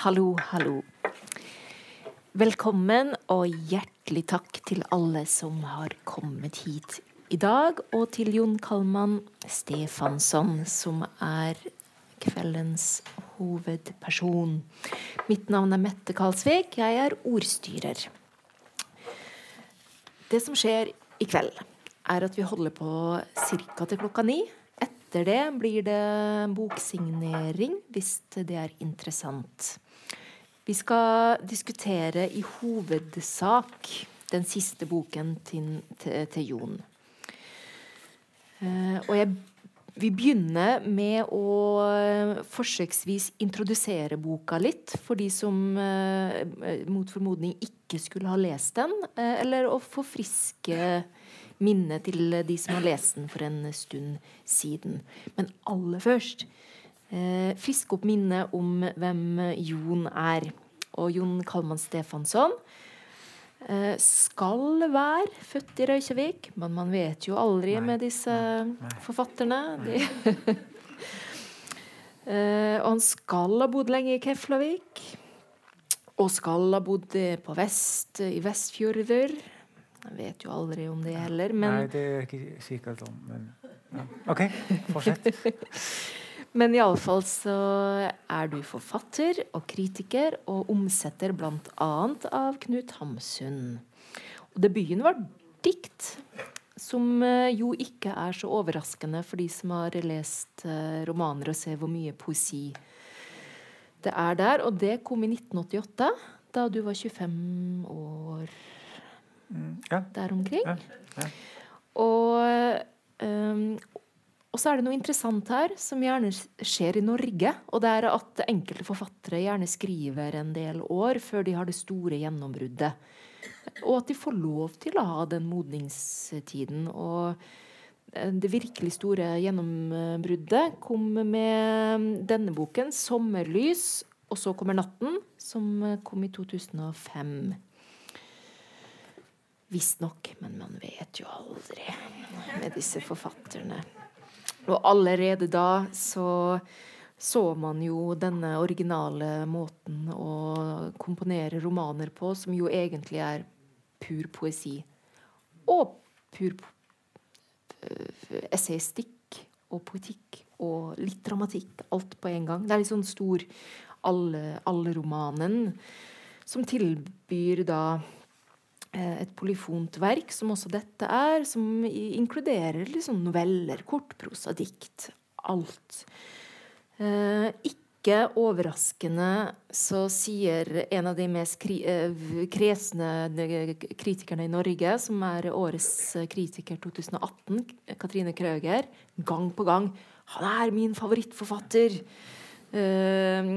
Hallo, hallo. Velkommen og hjertelig takk til alle som har kommet hit i dag, og til Jon Kalman Stefansson, som er kveldens hovedperson. Mitt navn er Mette Kalsvik, jeg er ordstyrer. Det som skjer i kveld, er at vi holder på ca. til klokka ni. Etter det blir det boksignering, hvis det er interessant. Vi skal diskutere i hovedsak den siste boken til, til, til Jon. Uh, og jeg vi begynner med å eh, forsøksvis introdusere boka litt for de som uh, mot formodning ikke skulle ha lest den, eller å forfriske minnet til de som har lest den for en stund siden. Men aller først eh, frisk opp minnet om hvem Jon er. Og Jon Kalman Stefansson Eh, skal være født i Røykjavik, men man vet jo aldri nei, med disse nei, forfatterne. De eh, og han skal ha bodd lenge i Keflavik. Og skal ha bodd på vest, i Vestfjordur. Jeg vet jo aldri om det heller, men Nei, det er ikke sikkert om, men ja. OK, fortsett. Men iallfall så er du forfatter og kritiker og omsetter bl.a. av Knut Hamsun. Og debuten var dikt, som eh, jo ikke er så overraskende for de som har lest eh, romaner og ser hvor mye poesi det er der. Og det kom i 1988, da du var 25 år ja. der omkring. Ja. Og, um, og så er det noe interessant her som gjerne skjer i Norge. Og det er at enkelte forfattere gjerne skriver en del år før de har det store gjennombruddet. Og at de får lov til å ha den modningstiden. Og det virkelig store gjennombruddet kom med denne boken, 'Sommerlys', og så kommer 'Natten', som kom i 2005. Visstnok, men man vet jo aldri med disse forfatterne. Og allerede da så så man jo denne originale måten å komponere romaner på, som jo egentlig er pur poesi. Og pur eh, essayistikk og poetikk og litt dramatikk. Alt på en gang. Det er litt sånn stor alle-romanen som tilbyr da et polyfont verk, som også dette er, som inkluderer liksom noveller, kortprosa, dikt. Alt. Eh, ikke overraskende så sier en av de mest kri eh, kresne kritikerne i Norge, som er årets kritiker 2018, Katrine Krøger, gang på gang Han er min favorittforfatter! Eh,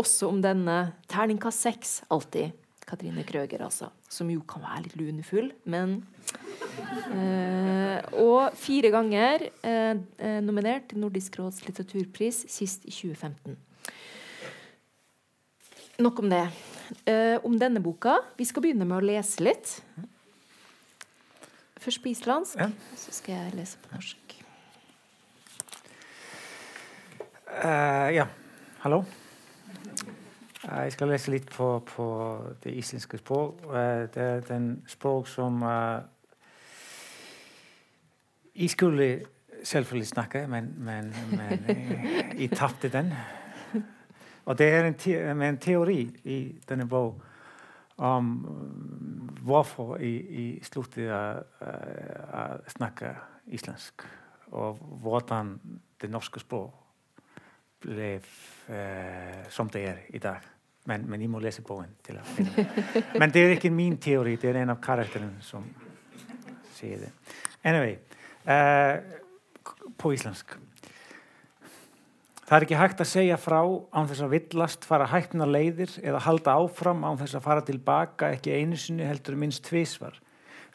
også om denne terningkast seks, alltid. Katrine Krøger, altså. Som jo kan være litt lunefull, men eh, Og fire ganger eh, eh nominert til Nordisk råds litteraturpris, sist i 2015. Nok om det. Eh, om denne boka. Vi skal begynne med å lese litt. Først på islandsk, ja. så skal jeg lese på norsk. Uh, ja. Hallo? Jeg skal lese litt på, på det islandske språk. Det er den språk som uh, Jeg skulle selvfølgelig snakke, men, men, men jeg tapte den. Og det er en, te en teori i denne bok om hvorfor jeg, jeg sluttet å, å snakke islandsk, og hvordan det norske språk ble uh, som det er i dag. Men, men jeg må lese boken. til å finne Men det er ikke min teori, det er en av karakterene som sier det. Anyway, uh, på islandsk. Það er ekki hægt að segja frá án þess að villast, fara hægtna leiðir eða halda áfram án þess að fara tilbaka ekki einu sinni heldur minnst tvísvar.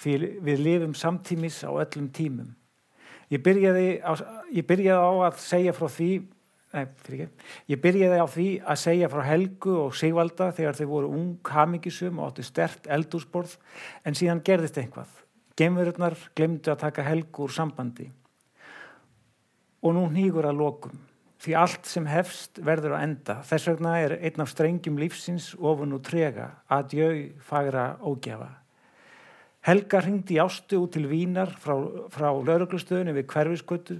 Því við lifum samtímis á öllum tímum. Ég byrjaði á, ég byrjaði á að segja frá því Nei, ég byrjaði á því að segja frá Helgu og Sigvalda þegar þau voru ung, hamingisum og áttu stert eldúsborð en síðan gerðist einhvað. Gemururnar glemdu að taka Helgu úr sambandi og nú nýgur að lokum. Því allt sem hefst verður á enda. Þess vegna er einn af strengjum lífsins ofun og trega að jöu fagra ógjafa. Helga ringdi í ástu út til Vínar frá, frá lauruglustöðinu við hverfiskötu.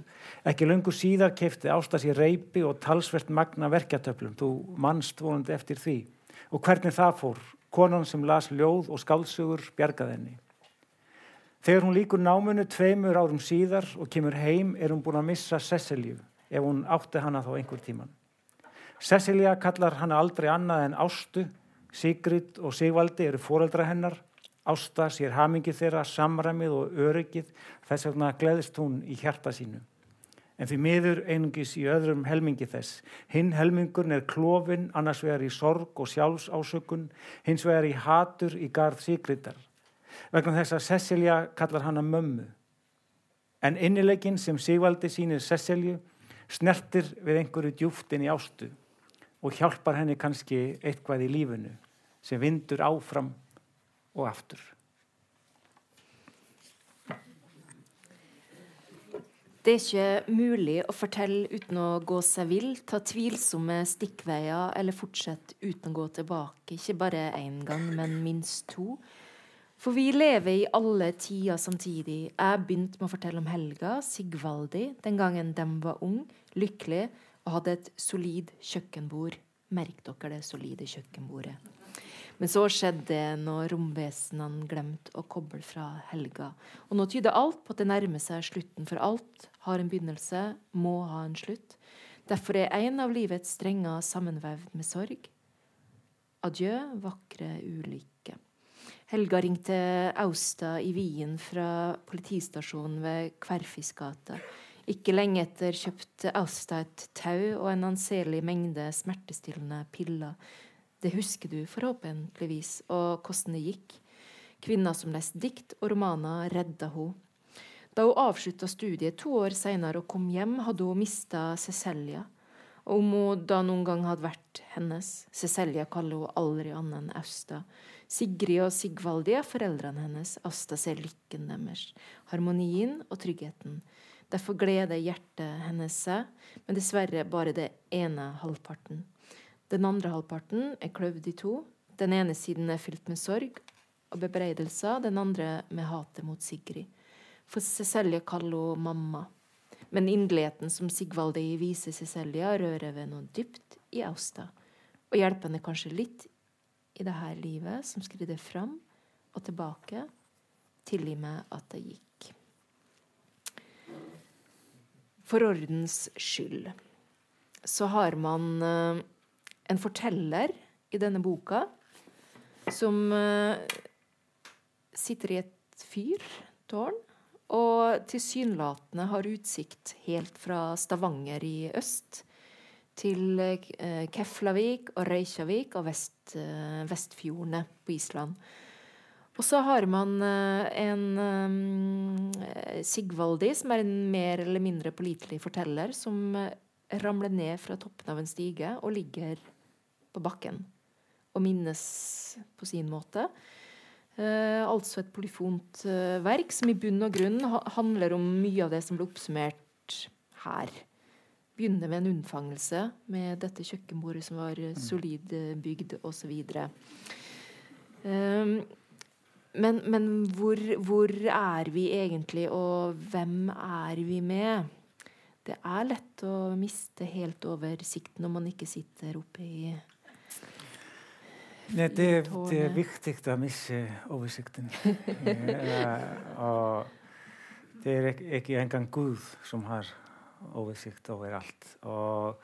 Ekki löngu síðar kefti ásta sér reypi og talsvert magna verkjartöflum. Þú mannst vonandi eftir því. Og hvernig það fór? Konan sem las ljóð og skálsugur bjargað henni. Þegar hún líkur námunu tveimur árum síðar og kemur heim er hún búin að missa Cecilíu ef hún átti hana þá einhver tíman. Cecilia kallar hana aldrei annað en Ástu, Sigrid og Sigvaldi eru foreldra hennar Ásta sér hamingi þeirra, samræmið og öryggið, þess vegna gleðist hún í hjarta sínu. En því miður einungis í öðrum helmingi þess. Hinn helmingurn er klófin, annars vegar í sorg og sjálfsásökun, hins vegar í hatur í garð síkritar. Vegna þess að Cecilia kallar hana mömmu. En innilegin sem Sigvaldi sínir Cecilju snertir við einhverju djúftin í ástu og hjálpar henni kannski eitthvað í lífunu sem vindur áfram og aftur. Det er ikke mulig å fortelle uten å gå seg vill, ta tvilsomme stikkveier eller fortsette uten å gå tilbake. Ikke bare én gang, men minst to. For vi lever i alle tider samtidig. Jeg begynte med å fortelle om Helga, Sigvaldi, den gangen de var ung, lykkelig og hadde et solid kjøkkenbord. Merk dere det solide kjøkkenbordet. Men så skjedde det når romvesenene glemte å koble fra helga. Og nå tyder alt på at det nærmer seg slutten, for alt har en begynnelse, må ha en slutt. Derfor er en av livets strenger sammenvevd med sorg. Adjø, vakre ulykke. Helga ringte Austa i Wien fra politistasjonen ved Kverfisgata. Ikke lenge etter kjøpte Austa et tau og en anselig mengde smertestillende piller det husker du forhåpentligvis, og hvordan det gikk. Kvinna som leste dikt og romaner, redda hun. Da hun avslutta studiet to år seinere og kom hjem, hadde hun mista Cecilia. Om hun da noen gang hadde vært hennes Cecilia kaller hun aldri annet enn Austa. Sigrid og Sigvaldi er foreldrene hennes. Asta ser lykken deres, harmonien og tryggheten. Derfor gleder hjertet hennes seg, men dessverre bare det ene halvparten. Den andre halvparten er kløvd i to. Den ene siden er fylt med sorg og bebreidelser, den andre med hatet mot Sigrid. For Cecilie kaller hun mamma. Men inderligheten som Sigvaldi viser Cecilia, rører ved noe dypt i Austa. Og hjelper henne kanskje litt i det her livet som skrider fram og tilbake. Tilgi meg at det gikk. For ordens skyld så har man eh, en forteller i denne boka som uh, sitter i et fyrtårn og tilsynelatende har utsikt helt fra Stavanger i øst til uh, Keflavik og Reykjavik og vest, uh, Vestfjordene på Island. Og så har man en Sigvaldi, som er en mer eller mindre pålitelig forteller, som ramler ned fra toppen av en stige og ligger på bakken og minnes på sin måte. Eh, altså et polyfont eh, verk som i bunn og grunn ha handler om mye av det som ble oppsummert her. Begynner med en unnfangelse med dette kjøkkenbordet som var mm. solid eh, bygd, osv. Um, men, men hvor, hvor, er vi egentlig, og hvem er vi med? Det er lett å miste helt oversikten når man ikke sitter oppe i Nei, det, det, er viktig å miste oversikten. og det er ikke engang Gud som har oversikt over alt. Og,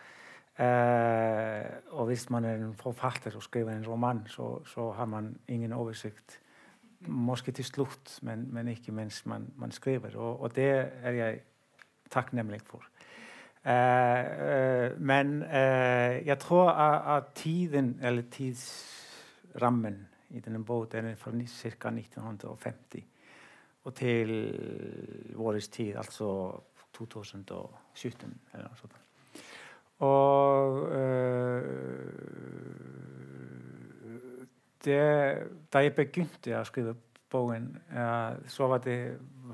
eh, og hvis man er en forfatter og skriver en roman, så, så har man ingen oversikt. Måske til slutt, men, men ikke mens man, man skriver. Og, og, det er jeg takknemlig for. Eh, eh, men jeg tror at, at tiden, eller tids rammen i denne båten fra ca. 1950 og til vår tid, altså 2017 eller noe sånt. Og øh, det, da jeg begynte å skrive boken, ja, så var det,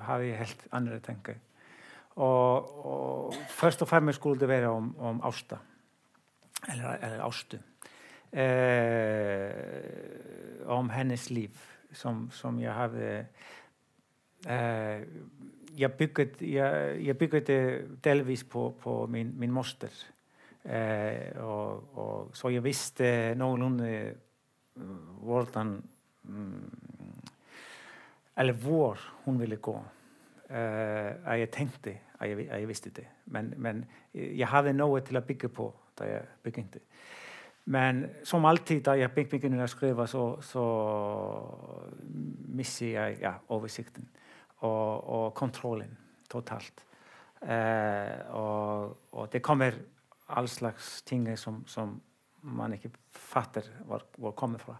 hadde jeg helt andre tanker. Og, og, først og fremst skulle det være om, om Austa. Eller, eller Austu. Eh, om hennes liv, som, som jeg hadde eh, jeg, bygget, jeg, jeg bygget det delvis på, på min, min moster. Eh, og, og, så jeg visste noenlunde hvordan mm, Eller hvor hun ville gå. Uh, jeg tenkte jeg, jeg, visste det. Men, men, jeg hadde noe til å bygge på da jeg begynte. Men som alltid da jeg begynner å skrive, så, så mister jeg ja, oversikten og, og, kontrollen totalt. Eh, og, og, det kommer all slags ting som, som man ikke fatter hvor, hvor kommer fra.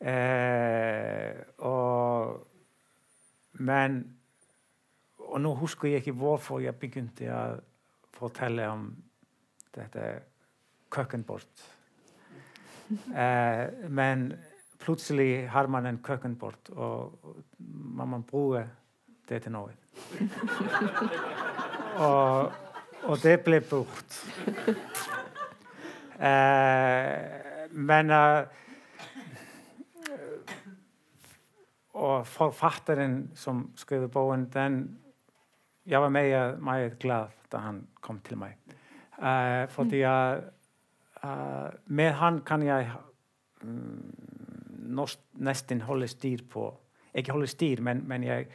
Eh, og, men og nå husker jeg ikke hvorfor jeg begynte å fortelle om dette kjøkkenbord. Eh, men plutselig har man en kjøkkenbord, og man må bruke det til noe. og, og, det ble brukt. Eh, men uh, Og forfatteren som skrev boken, den jeg var meget, meget glad da han kom til meg. Uh, fordi jeg, Eh, með hann kann ég um, næstin holda styr på ekki holda styr, men, men ég,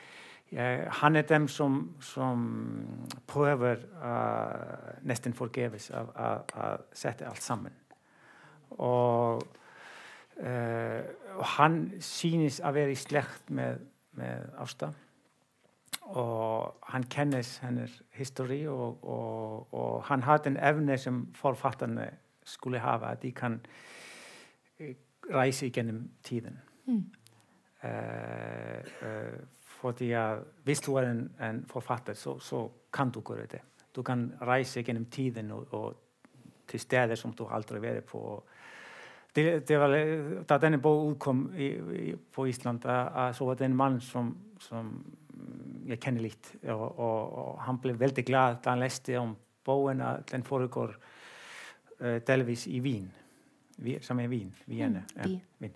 ég, hann er dem som, som prøver uh, eh, nesten forgeves å sette alt sammen. Og, uh, og han synes å være i slekt med, med Asta. Og hann kennis hennar históri og, og, og hann hafði en efni sem forfattarni skulle ha, at de kan eh, reise gjennom tiden. Mm. Uh, uh, fordi uh, Hvis du er en, en forfatter, så, så, kan du gjøre det. Du kan reise gjennom tiden og, og til steder som du aldri har vært på. Det, det var, da denne boka utkom i, i, på Island, så var det en mann som, som jeg kjenner litt. Og, og, og, han ble veldig glad da han leste om boken. Den foregår uh, delvis í Vín sem er Vín, Vín, mm, Vín.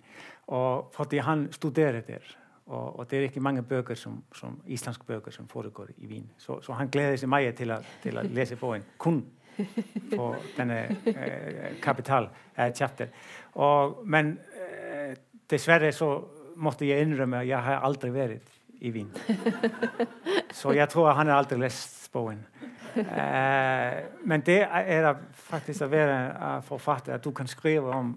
og fótti hann studera þér og, og það er ekki mange bökur som, som, íslensk bökur sem foregår í Vín svo, svo hann gleði þessi mæja til, til að lesa bóin kunn og þenni eh, kapital eh, chapter. Og, menn eh, dessverre svo mótti ég innrömmu að ég hef aldrei verið í Vín svo ég trú að hann er aldrei lest bóin Eh, men det er faktisk å være forfatter, at du kan skrive om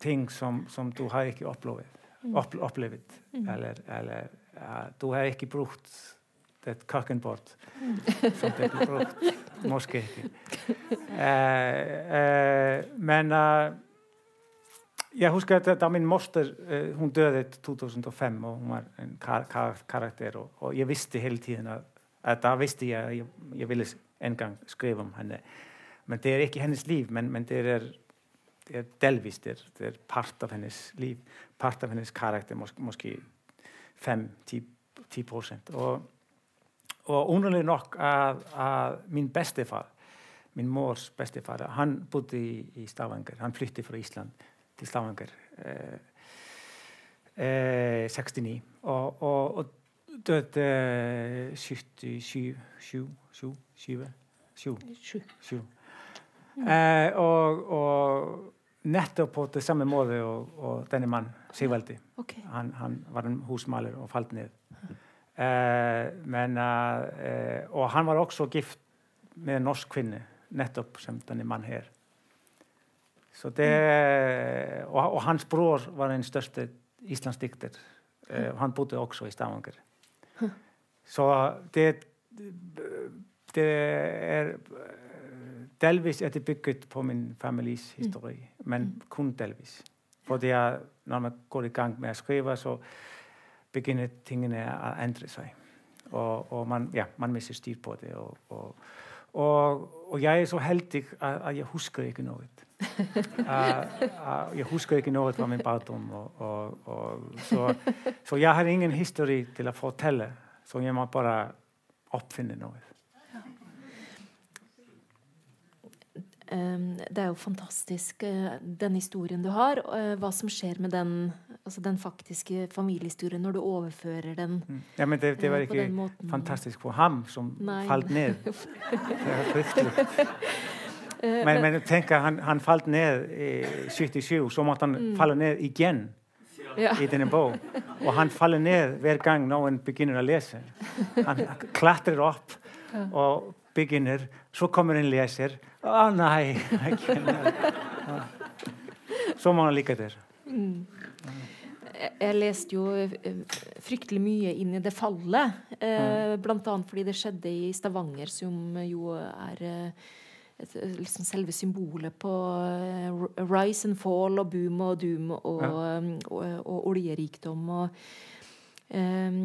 ting som, som du har ikke opplevd. Mm. opplevd. Mm. Eller, eller uh, du har ikke brukt et kjøkkenbord mm. som det blir brukt. Måske ikke. Uh, uh, men jeg husker at da min moster uh, hun døde i 2005, og hun var en kar kar karakter. Og, og, jeg visste hele tiden at, að það visti ég að ég, ég vilja engang skrifa um henni. Menn það er ekki hennes líf menn, menn það er, er delvist það er part af hennes líf part af hennes karakter måske 5-10% og, og unuleg nok að, að minn bestefar minn mórs bestefar hann búti í, í Stavanger hann flytti frá Ísland til Stavanger eh, eh, 69 og, og, og døde 77 7, 7, 7, 7, 7. Eh, og, og, nettopp på det samme måte og, og denne mannen, Sigvaldi. Okay. Han, han, var en husmaler og falt ned. Eh, men, eh, og han var også gift med en norsk kvinne, nettopp som denne mannen her. Det, og, og, hans bror var den største islandsdikter. Uh, han bodde også i Stavanger. Så det, det er Delvis er det bygget på min families historie, mm. men mm. kun delvis. Fordi jeg, når man går i gang med å skrive, så begynner tingene å endre seg. Og, og man, ja, man mister styr på det. Og, og, og, jeg er så heldig at jeg husker ikke noe Uh, jeg husker ikke noe fra min barndom. Så, så, jeg har ingen historie til å fortelle, så jeg må bare oppfinne noe. Ehm, det er jo fantastisk, eh, den historien du har. Hva som skjer med den, altså den faktiske familiehistorien når du overfører den mm. Ja, Men det, det var ikke fantastisk for ham som Nei. falt ned. Det er fryktelig. men, men tenk, han, han falt ned i 77, så måtte han mm. falle ned igjen ja. i denne bok. Og han faller ned hver gang noen begynner å lese. Han klatrer opp og begynner. Så kommer en leser. Å nei! Så må han like det. Mm. Jeg leste jo eh, fryktelig mye inn i det fallet. Eh, mm. blant annet fordi det skjedde i Stavanger, som jo er eh, liksom selve symbolet på uh, rise and fall og boom og doom og, ja. um, og, og oljerikdom. Og, um,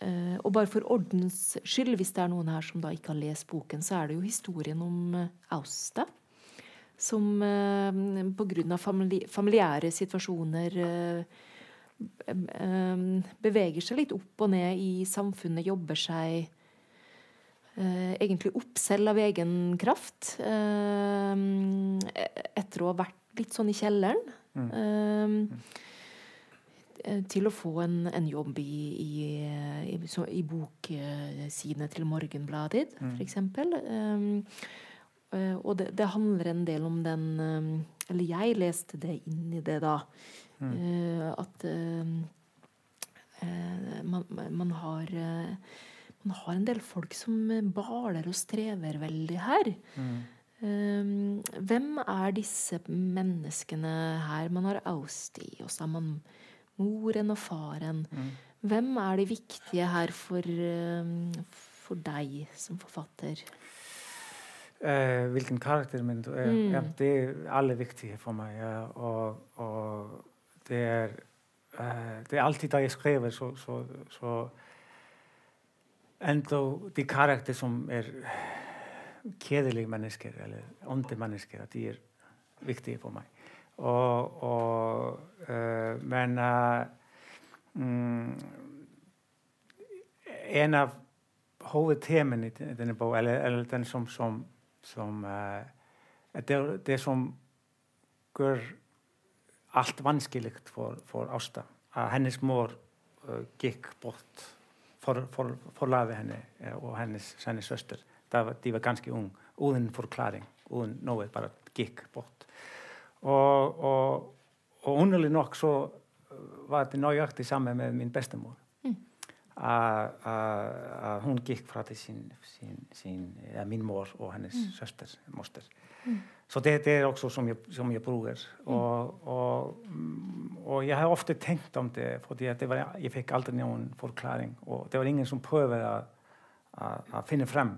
uh, og, bare for ordens skyld, hvis det er noen her som da ikke har lest boken, så er det jo historien om uh, Austa. Som uh, pga. Famili familiære situasjoner beveger seg litt opp og ned i samfunnet, jobber seg eh, egentlig oppsell av egen kraft. Eh, etter å ha vært litt sånn i kjelleren. Mm. Eh, til å få en, en jobb i, i, i, i boksidene til Morgenbladet, mm. f.eks. Og det, det, handler en del om den Eller jeg leste det inn i det, da. Mm. At man, man, har man har en del folk som baler og strever veldig her. Mm. Um, hvem er disse menneskene her? Man har Austi, og så har man moren og faren. Mm. Hvem er de viktige her for, um, for deg som forfatter? Uh, hvilken karakter men du er? Mm. Ja, det er alle viktige for meg. Ja. Og, og, det er uh, Det er alltid da jeg skriver, så, så, så enda de karakter som er kjedelige mennesker, eller onde mennesker, at de er viktige for meg. Og, og, uh, men uh, mm, en av hovedtemaene i denne boka, eller, eller, den som, som, som uh, det, det, som gjør alt vanskelig for, for Asta. hennes mor gikk bort for, for, forlaði henni eh, og hennis, hennis söstur það var, var ganski ung, úðin forklaring úðin nóið bara gikk bort og og, og unnulinn nokk svo eh, var þetta nájátt í samme með mín bestamór Mm. Uh, hun gikk fra til sín, sín, sín ja, min mor og hennes mm. søster, moster. Mm. Så det, det, er også som jeg, som jeg bruker. Mm. Og, og, og, jeg har ofte tenkt om det, fordi var, jeg fikk aldri noen forklaring. Og det var ingen som prøver å finne frem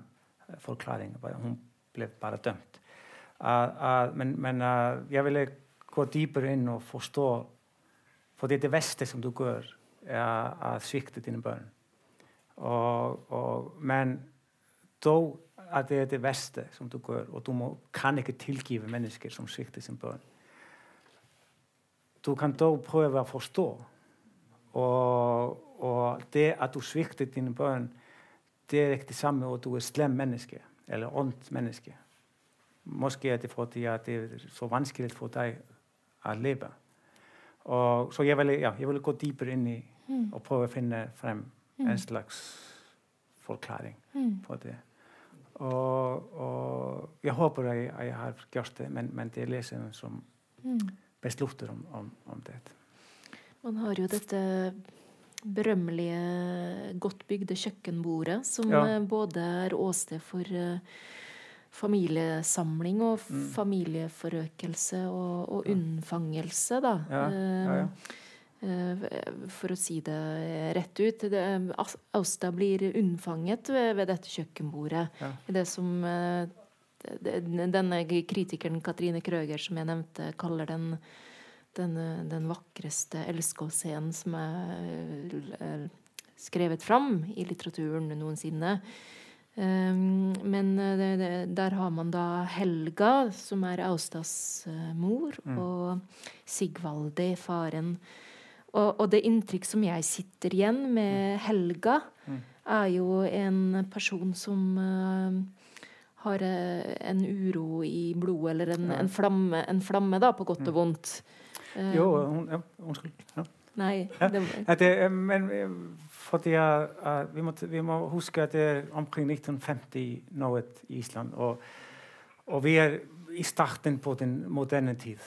forklaring. Hun ble bare dømt. Uh, uh, men, jeg ville gå dypere inn og forstå For det, det verste som du gjør, er å svikte dine barn. men da at det er det verste som du gjør, og du må, kan ikke tilgive mennesker som svikter sin bønn. Du kan da prøve å forstå. Og, og det at du svikter dine bønn, det er ikke det samme at du er slem menneske eller ondt menneske. Måske er det fordi at det er så vanskelig for deg å leve. Og, så jeg vil, ja, jeg vil, gå dypere inn i mm. og prøve å finne frem mm. en slags forklaring mm. på det. Og, og, jeg håper jeg, jeg har gjort det, men, men det er leseren som mm. beslutter om, om, om, det. Man har jo dette berømmelige, godt bygde kjøkkenbordet, som ja. Eh, både er åsted for uh, familiesamling og mm. familieforøkelse og, og unnfangelse, da. Ja, ja, ja. Eh, for å si det rett ut. Austa blir unnfanget ved, ved dette kjøkkenbordet. Ja. Det som eh, denne kritikeren Katrine Krøger, som jeg nevnte, kaller den, den, den vakreste elskovsscenen som er eh, skrevet fram i litteraturen noensinne. Men der har man da Helga, som er Austas mor, mm. og Sigvaldi, faren, og, og, det inntrykk som jeg sitter igjen med Helga, mm. er jo en person som uh, har eh, en uro i blodet, eller en, en, flamme, en flamme, da, på godt og Mm. vondt. Uh, Jo, hun, ja, unnskyld. Ja. Nei, Ja. det, eh, men eh, fordi eh, vi, må, vi må huske at det er omkring 1950 nå et Island. Og, og vi er i starten på den moderne tid.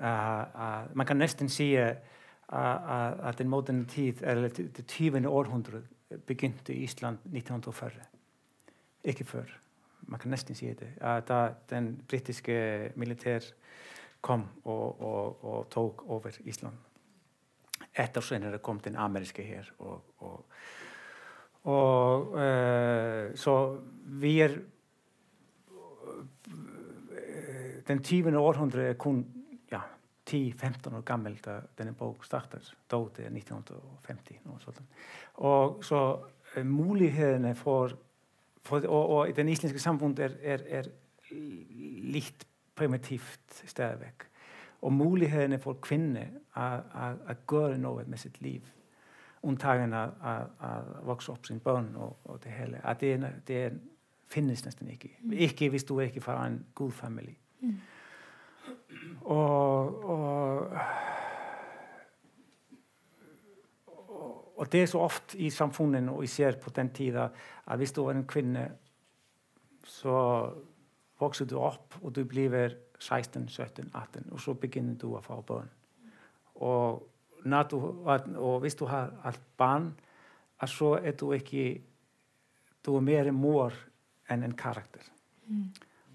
Uh, uh, man kan nesten si að den módana tíð eða tífinu orðhundru begynntu í Ísland 1940 ekki fyrr maður kann næstin sé þetta. Að það den britiske militær kom og, og, og tók over Ísland. Eftir senere kom den ameriske hér og, og og uh, svo við er eh, den tífinu orðhundru er kun 10-15 ára gammel þenni bók startast, dótið er 1950 og svolítið. Og svo eh, múliðheðinni fór, fór og, og den íslenski samfund er, er, er lít primitíft stæðvegg og múliðheðinni fór kvinni að göra nóg með sitt líf undtagen að voksa upp sín bönn og, og det hele að det, det finnist næstan ekki mm. ekki vistu ekki fara en gúðfamilí mm. Og, og, og, det er så ofte i samfunnet, og især på den tida, at hvis du er en kvinne, så vokser du opp, og du blir 16, 17, 18, og så begynner du å få barn. Og, du, og, hvis du har et barn, så er du ikke Du er mer mor enn en karakter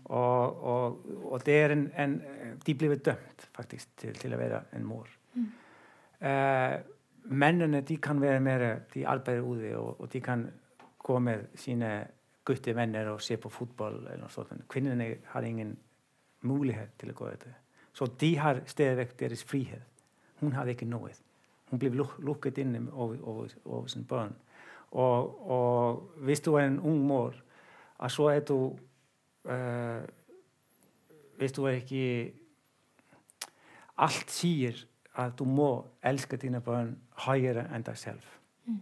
og, og, og det er en, en de blir dömt faktiskt til, til að vera en mor mm. Eh, uh, mennene de kan vera meira, de arbeider úti og, og de kan gå með sína gutti venner og se på fútbol kvinninni har ingen múlihett til að góða þetta. Svo de har stegvekt deres fríhet hún hafði ekki nóið hún blev lukket inn over sin börn. Og, og hvis du er en ung mor að svo er þú uh, veist þú ekki allt sýr að þú má elska dýna bönn hægara enn dag sjálf mm.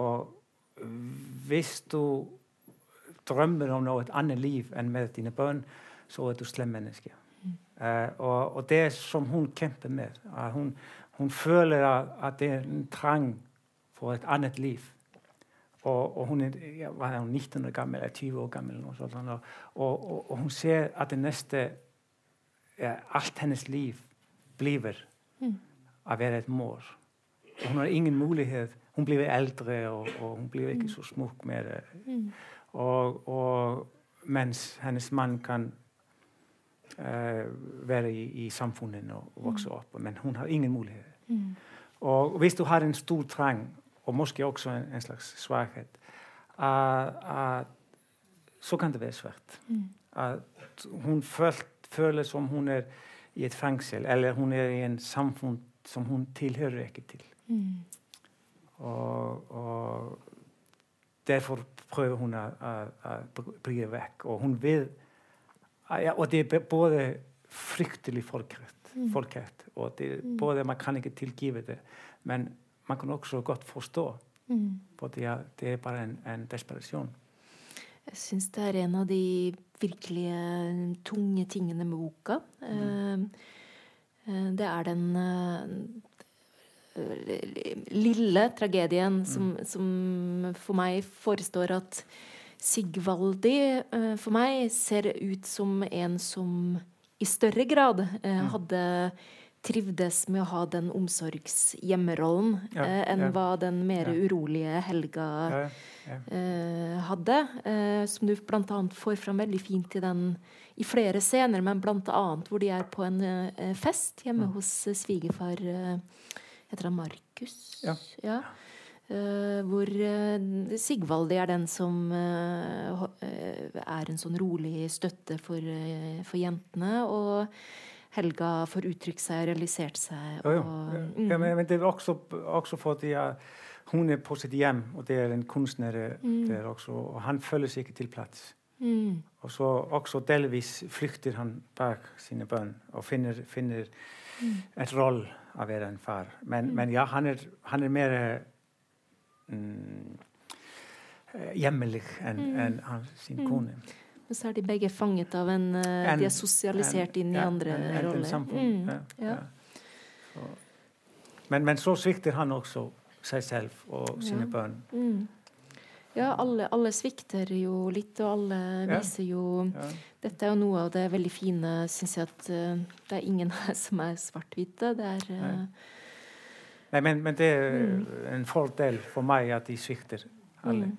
og veist þú drömmur um om något annað líf enn með dýna bönn svo er þú slem menneske mm. uh, og, og det som hún kemper með að hún, hún føler að, að það er en trang fyrir eitt annað líf Og, og hun er ja, var hun 19 år gammel eller 20 år gammel. Og, sånt, og, og, og hun ser at det neste ja, Alt hennes liv blir å være et mor. Og hun har ingen mulighet. Hun blir eldre, og, hun blir ikke så smuk mer. Og, og mens hennes mann kan uh, være i, i samfunnet og, vokse opp. Men hun har ingen mulighet. Og hvis du har en stor trang, och måske också en, en slags svaghet. Att, att, så kan det vara svårt. Mm. Att hon följer som hon är i ett fängelse eller hon är i en samfund som hon tillhör inte till. Mm. Och, och, därför prövar hon att, att, att bryta väck och hon vill ja, och det är både fryktelig folkrätt, mm. folkrätt och det är mm. både, man kan inte tillgiva det men man kan også godt forstå. For det er, det er bare en, en desperasjon. Jeg syns det er en av de virkelige tunge tingene med boka. Mm. eh, Det er den eh, lille tragedien som, som for meg forestår at Sigvaldi eh, for meg ser ut som en som i større grad eh, hadde trivdes med å ha den omsorgshjemmerollen Ja, eh, enn ja. hva den mer Ja. urolige Helga eh, hadde. Eh, som du bl.a. får fram veldig fint i den i flere scener, men bl.a. hvor de er på en eh, fest hjemme hos eh, svigerfar eh, Heter han Markus? Ja. Hvor Sigvald er den som er en sånn rolig støtte for, for jentene. Og Helga får uttrykt seg realisert seg. Og, Ja, mm, men, men det er også, også fordi hun er på sitt hjem, og det er en kunstner der også, og han føler seg ikke til plass. mm, Og så også delvis flykter han bak sine bønn og finner, finner et roll av å være en far. Men, men ja, han er, han er mer mm, hjemmelig enn en, en, sin kone. Men så er de begge fanget av en, En- De er sosialisert inn i ja, andre en- en- en roller. samfunn, Mm, ja, ja. ja. Men, men så svikter han også seg selv og sine barn. Mm. Ja, alle, alle svikter jo litt, og alle viser jo. Dette er jo noe av det veldig fine, syns jeg, at uh, det er ingen her som er svart-hvite. Det er uh, Nei. Nei, men, men det er Mm. en fordel for meg at de svikter alle. Mm.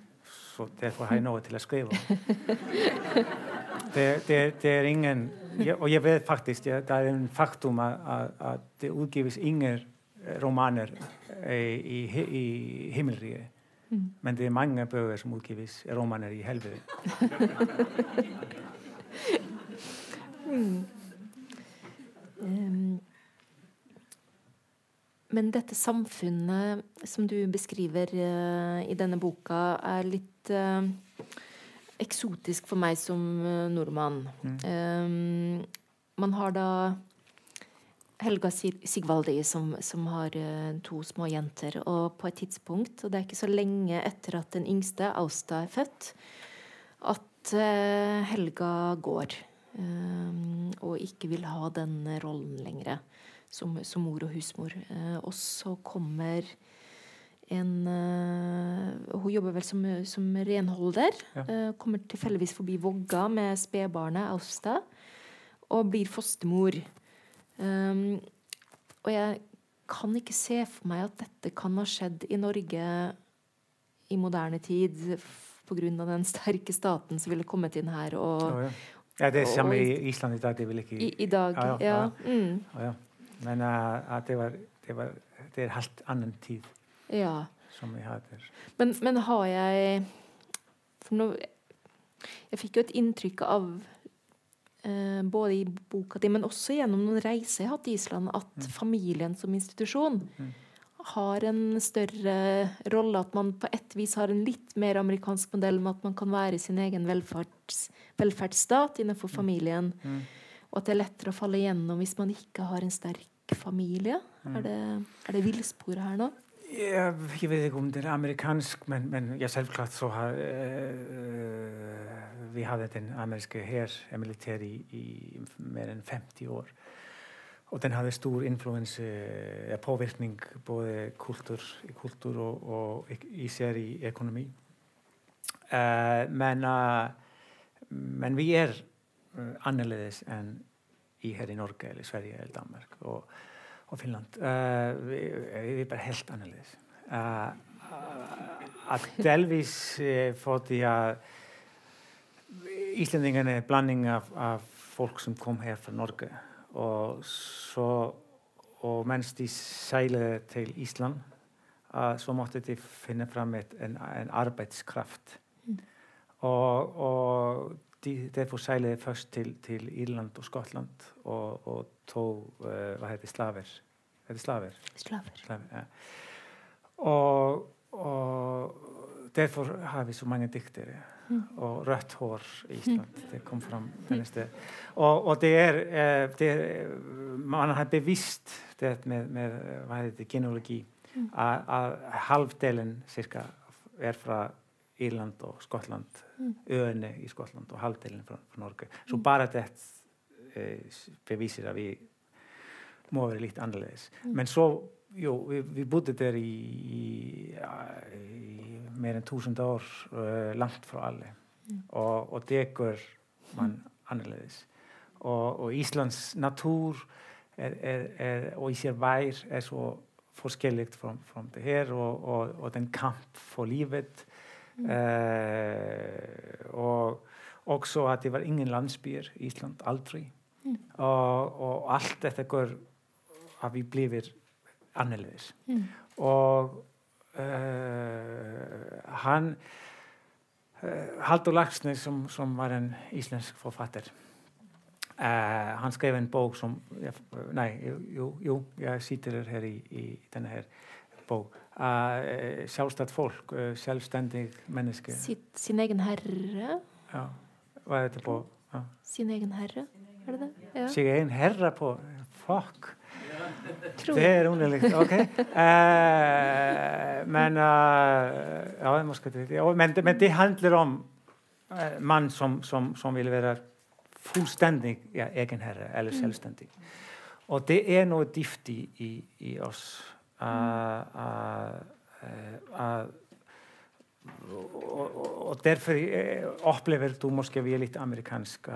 så därför har jag något till att skriva. det, det, det, är ingen, och jag vet faktiskt, det är en faktum att, att det utgivs inga romaner i, eh, i, i himmelriket. Mm. Men det är många böcker som utgivs romaner i helvetet. mm. Men dette samfunnet som du beskriver eh, i denne boka, er litt eh, eksotisk for meg som eh, nordmann. Mm. Man har da Helga Sigvaldi som, som har to små jenter. Og på et tidspunkt, og det er ikke så lenge etter at den yngste, Austa, er født, at Helga går. Og ikke vil ha den rollen lenger som, som mor og husmor. Eh, og så kommer en eh, Hun jobber vel som, som renholder. Ja. Eh, kommer tilfeldigvis forbi Vågga med spedbarnet Austa. Og blir fostermor. Um, og jeg kan ikke se for meg at dette kan ha skjedd i Norge i moderne tid pga. den sterke staten som ville kommet inn her og oh, ja. ja, det er samme i Island i dag. Det vil ikke i, i dag. Ja, Ja, ja. Mm, ja. Men uh, det, var, det, var, det er helt annen tid ja. som vi har der. Men, men har jeg For nå Jeg fikk jo et inntrykk av uh, både i boka di, men også gjennom noen reiser jeg har hatt i Island, at familien som institusjon Mm. har en større rolle. At man på et vis har en litt mer amerikansk modell med at man kan være sin egen velferds, velferdsstat innenfor familien. Mm. Og at det er lettere å falle igjennom hvis man ikke har en sterk familie. Er det, er det villsporet her nå? Jeg, jeg vet ikke om det er amerikansk, men, men ja, selvklart så har øh, Vi hadde den amerikanske hær, militær, i, i mer enn 50 år. Og den hadde stor influense, eh, påvirkning både kultur, i kultur og, og især i økonomi. Uh, men, uh, men vi er Eh, annerledes enn í hér í Norge eller Sverige eller Danmark og, og Finland uh, eh, við, við er bara helt annerledes uh, eh, að delvis uh, fótti að Íslandingarna er blanding af, af fólk sem kom hér frá Norge og svo og mens de seglaði til Ísland svo måtti de finna fram en, en arbeidskraft. Mm. og, og Defo sæliði först til, til Írland og Skotland og, og tó, uh, eh, hvað heitir, Slaver heitir Slaver? Slaver, Slaver ja. og, og Defo hafi svo mange dyktir mm. og rött hår í mm. Ísland mm. það kom fram mm. og, og það er, eh, er mann har bevist þetta með, með, eh, hvað heitir, genealogi mm. að halvdelen cirka er frá Írland og Skotland mm. öðinu í Skotland og halvdeilin frá, frá Norge svo mm. bara þetta eh, bevísir að við móðum verið lítið anleðis mm. menn svo, jú, við, við bútið þér í, í, í meirinn túsund ár uh, langt frá allir mm. og, og degur mann mm. anleðis og, og Íslands natúr er, er, er, og í sér vær er svo forskelligt frá þetta hér og, og den kamp for lífið. Mm. Eh, og også að það var ingen landsbýr í Ísland, aldrei mm. og, og allt þetta går að við blifir annerleðis mm. og eh, hann eh, Haldur Lagsnes som, som var en íslensk forfatter eh, hann skrev en bók som, eh, nei, jú, jú, jú ég sýtir þér hér í, í denne hér bók folk, uh, selvstendig menneske. Sitt, sin egen herre? Ja. Hva er det på? Ja. Sin egen herre? Er det det? Ja. Sin egen herre på? Fuck. Tror Det er underlig. Ok. Eh, men uh, Ja, måske det. Ja, men, det- men det handler om uh, mann som, som, som, vil være fullstendig ja, egenherre eller mm. selvstendig. Og det er noe dypt i, i oss. Uh, og, og, derfor opplever du måske vi er litt amerikansk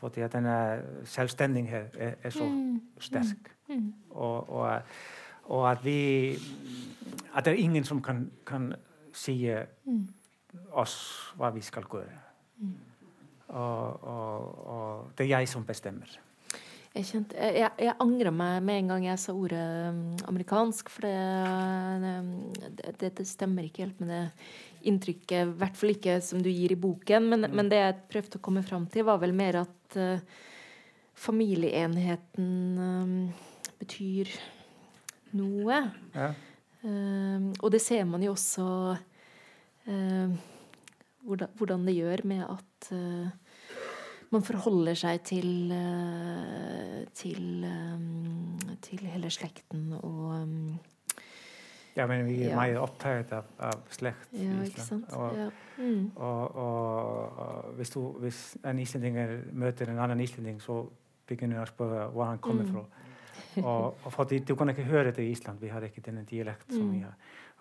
fordi at denne selvstendighet er, er så mm. sterk. Mm. Mm. Og, og, og, at vi At det er ingen som kan, kan si oss hva vi skal gjøre. Og, det er jeg som bestemmer. Jeg, kjente, jeg, jeg angra meg med en gang jeg sa ordet um, amerikansk, for det, det, det, stemmer ikke helt med det inntrykket, i hvert fall ikke som du gir i boken. Men, mm. men det jeg prøvde å komme fram til, var vel mer at uh, familieenheten uh, betyr noe. Ja. Uh, og det ser man jo også uh, hvordan, hvordan, det gjør med at man forholder seg til, eh, til, eh, til hele slekten og um, ja, men vi er ja. mer opptatt av, av slekt. Ja, ikke sant? Og, ja. mm. og, og, og hvis, du, hvis, en islendinger møter en annen islending, så begynner du å spørre hvor han kommer mm. fra. og, og for Du kan ikke høre det i Island, vi har ikke denne dialekten som mm. vi har.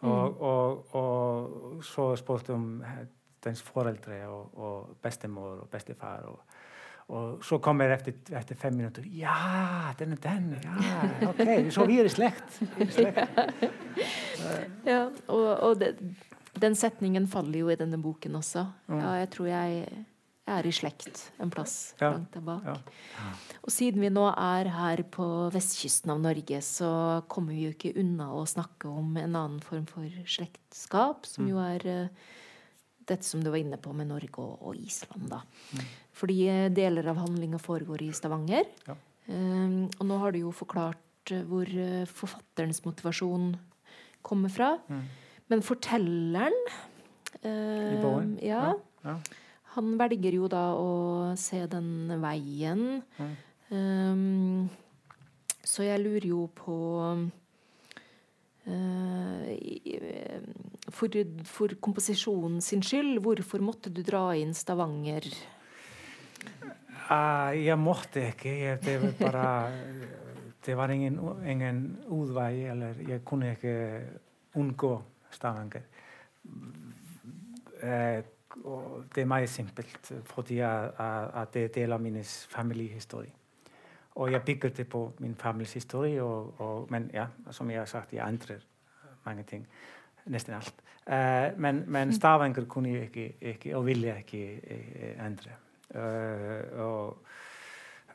Og, og, så spurte om dens foreldre og, og bestemor og bestefar. og og så kommer jeg etter, etter, fem minutter Ja, den er den! Ja, ok, Så vi er i slekt. ja, og, og det, den setningen faller jo i denne boken også. Ja, jeg tror jeg er i slekt en plass ja. langt der bak. Ja. Og siden vi nå er her på vestkysten av Norge, så kommer vi jo ikke unna å snakke om en annen form for slektskap, som jo mm. er uh, dette som du var inne på med Norge og, og Island. da. Mm. Fordi eh, deler av handlinga foregår i Stavanger. Ja. Um, og nå har du jo forklart uh, hvor uh, forfatterens motivasjon kommer fra. Mm. Men fortelleren um? Ja, ja. Han velger jo da å se den veien. Mm. Um, så jeg lurer jo på for, for komposisjonen sin skyld, hvorfor måtte du dra inn Stavanger? Uh, jeg måtte ikke. det var bare Det var ingen, ingen utvei, eller jeg kunne ikke unngå Stavanger. Uh, det er meget simpelt, fordi at det er del av min familiehistorie. Og jeg bygger det på min families historie, og, og, men ja, som jeg har sagt, jeg endrer mange ting. Nesten alt. Uh, men, men Stavanger kunne jeg ikke, ikke og ville jeg ikke endre. Eh, og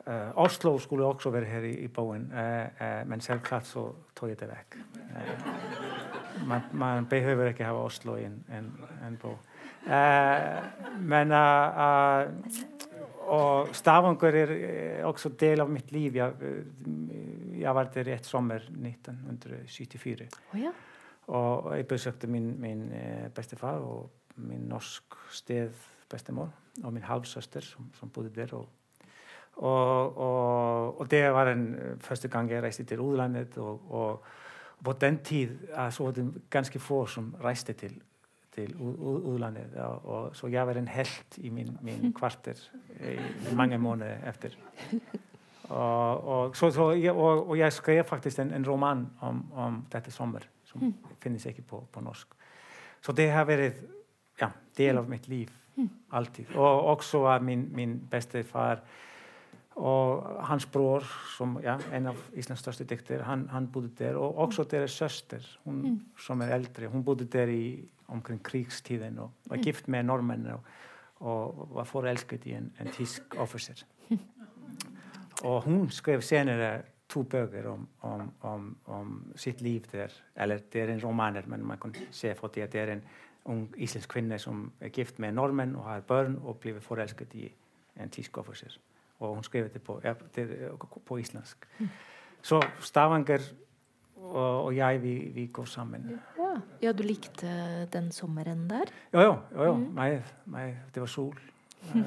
eh, Oslo skulle også være her i, i eh, men selvklart så tok jeg det vekk. Man, man, behøver ikke ha Oslo i en, en, en bo. men og Stavanger er eh, också del av mitt liv. Jag, eh, jag var där ett sommar 1974. Oh ja. Og ég besökte minn, minn eh, bestefar og minn norsk stið bestemor og minn halvsöster som, som bodde der. Og, og, og, og det var den første gang ég reiste til úðlandet og på den tíð að svo var þetta ganski fór sem reiste til til úðlanið og svo ég var en held í mín, mín kvartir í mange mónu eftir og, og, svo, svo, ég, og, og ég skrev faktisk en, en roman om, om þetta sommer sem mm. finnst ekki på, på norsk svo det har verið ja, del hmm. af mitt líf mm. alltid og også var min, min beste far og hans bror som ja, en af Íslands største dikter hann, hann búði der og også hmm. deres söster hún mm. som er eldri, hún búði der í omkring krigstiden og var gift med nordmenn og, og, var forelsket i en, en tysk offiser. Og hun skrev senere to bøker om, om, om, om, sitt liv der. Eller det er en romaner, men man kan se for det at det er en ung islandsk kvinne som er gift med nordmenn og har barn og blir forelsket i en tysk offiser. Og hun skrev det på, ja, det, på islandsk. Så Stavanger og, og jeg, vi, vi, går sammen. Ja. ja, du likte den sommeren der? Ja, ja. ja, ja. Mm. Nei, nei, det var sol.